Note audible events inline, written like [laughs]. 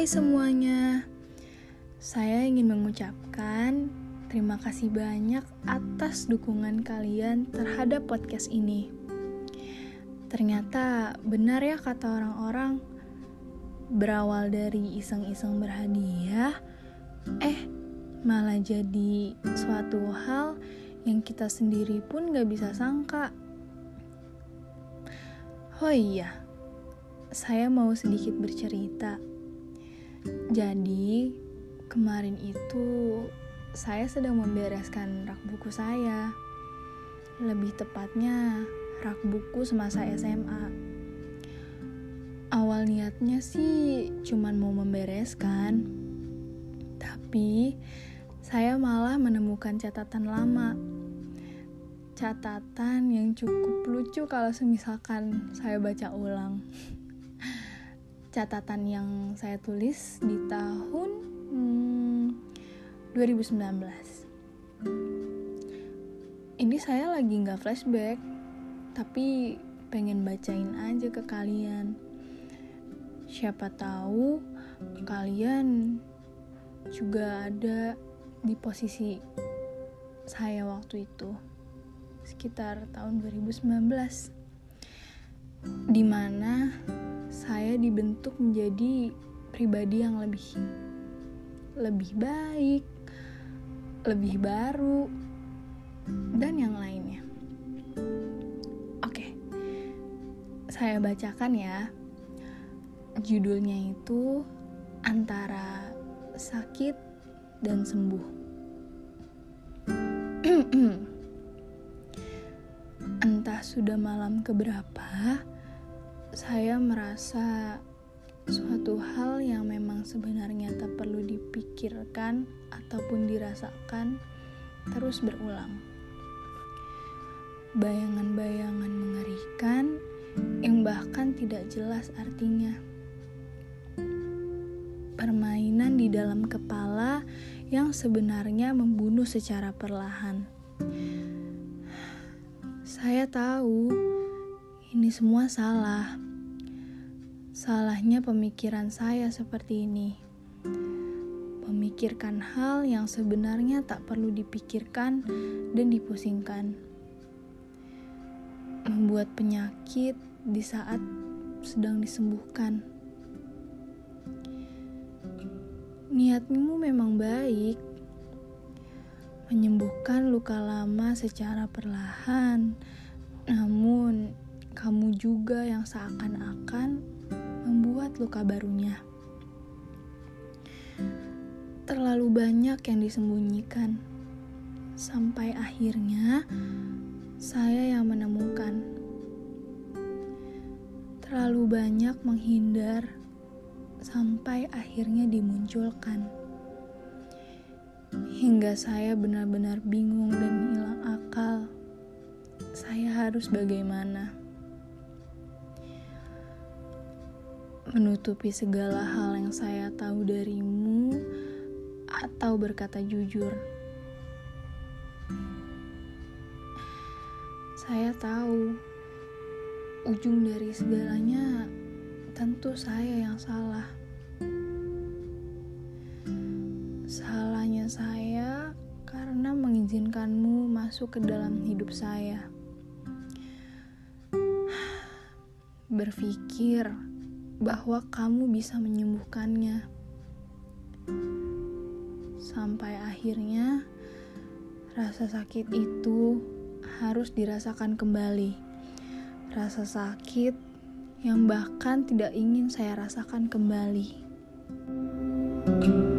Hai semuanya, saya ingin mengucapkan terima kasih banyak atas dukungan kalian terhadap podcast ini. Ternyata benar ya kata orang-orang, berawal dari iseng-iseng berhadiah, eh malah jadi suatu hal yang kita sendiri pun gak bisa sangka. Oh iya, saya mau sedikit bercerita. Jadi, kemarin itu saya sedang membereskan rak buku saya. Lebih tepatnya, rak buku semasa SMA. Awal niatnya sih cuman mau membereskan. Tapi, saya malah menemukan catatan lama. Catatan yang cukup lucu kalau semisalkan saya baca ulang [laughs] catatan yang saya tulis di tahun hmm, 2019. Ini saya lagi nggak flashback, tapi pengen bacain aja ke kalian. Siapa tahu kalian juga ada di posisi saya waktu itu sekitar tahun 2019 di mana dibentuk menjadi pribadi yang lebih lebih baik, lebih baru, dan yang lainnya. Oke, saya bacakan ya. Judulnya itu antara sakit dan sembuh. [clears throat] Entah sudah malam keberapa, saya merasa suatu hal yang memang sebenarnya tak perlu dipikirkan ataupun dirasakan terus berulang. Bayangan-bayangan mengerikan yang bahkan tidak jelas artinya. Permainan di dalam kepala yang sebenarnya membunuh secara perlahan. Saya tahu ini semua salah. Salahnya pemikiran saya seperti ini. Memikirkan hal yang sebenarnya tak perlu dipikirkan dan dipusingkan. Membuat penyakit di saat sedang disembuhkan. Niatmu memang baik, menyembuhkan luka lama secara perlahan, namun kamu juga yang seakan-akan membuat luka barunya. Terlalu banyak yang disembunyikan, sampai akhirnya saya yang menemukan. Terlalu banyak menghindar, sampai akhirnya dimunculkan. Hingga saya benar-benar bingung dan hilang akal. Saya harus bagaimana? Menutupi segala hal yang saya tahu darimu, atau berkata jujur. Saya tahu ujung dari segalanya tentu saya yang salah. Salahnya saya karena mengizinkanmu masuk ke dalam hidup saya. [sighs] Berpikir bahwa kamu bisa menyembuhkannya. Sampai akhirnya rasa sakit itu harus dirasakan kembali. Rasa sakit yang bahkan tidak ingin saya rasakan kembali. thank you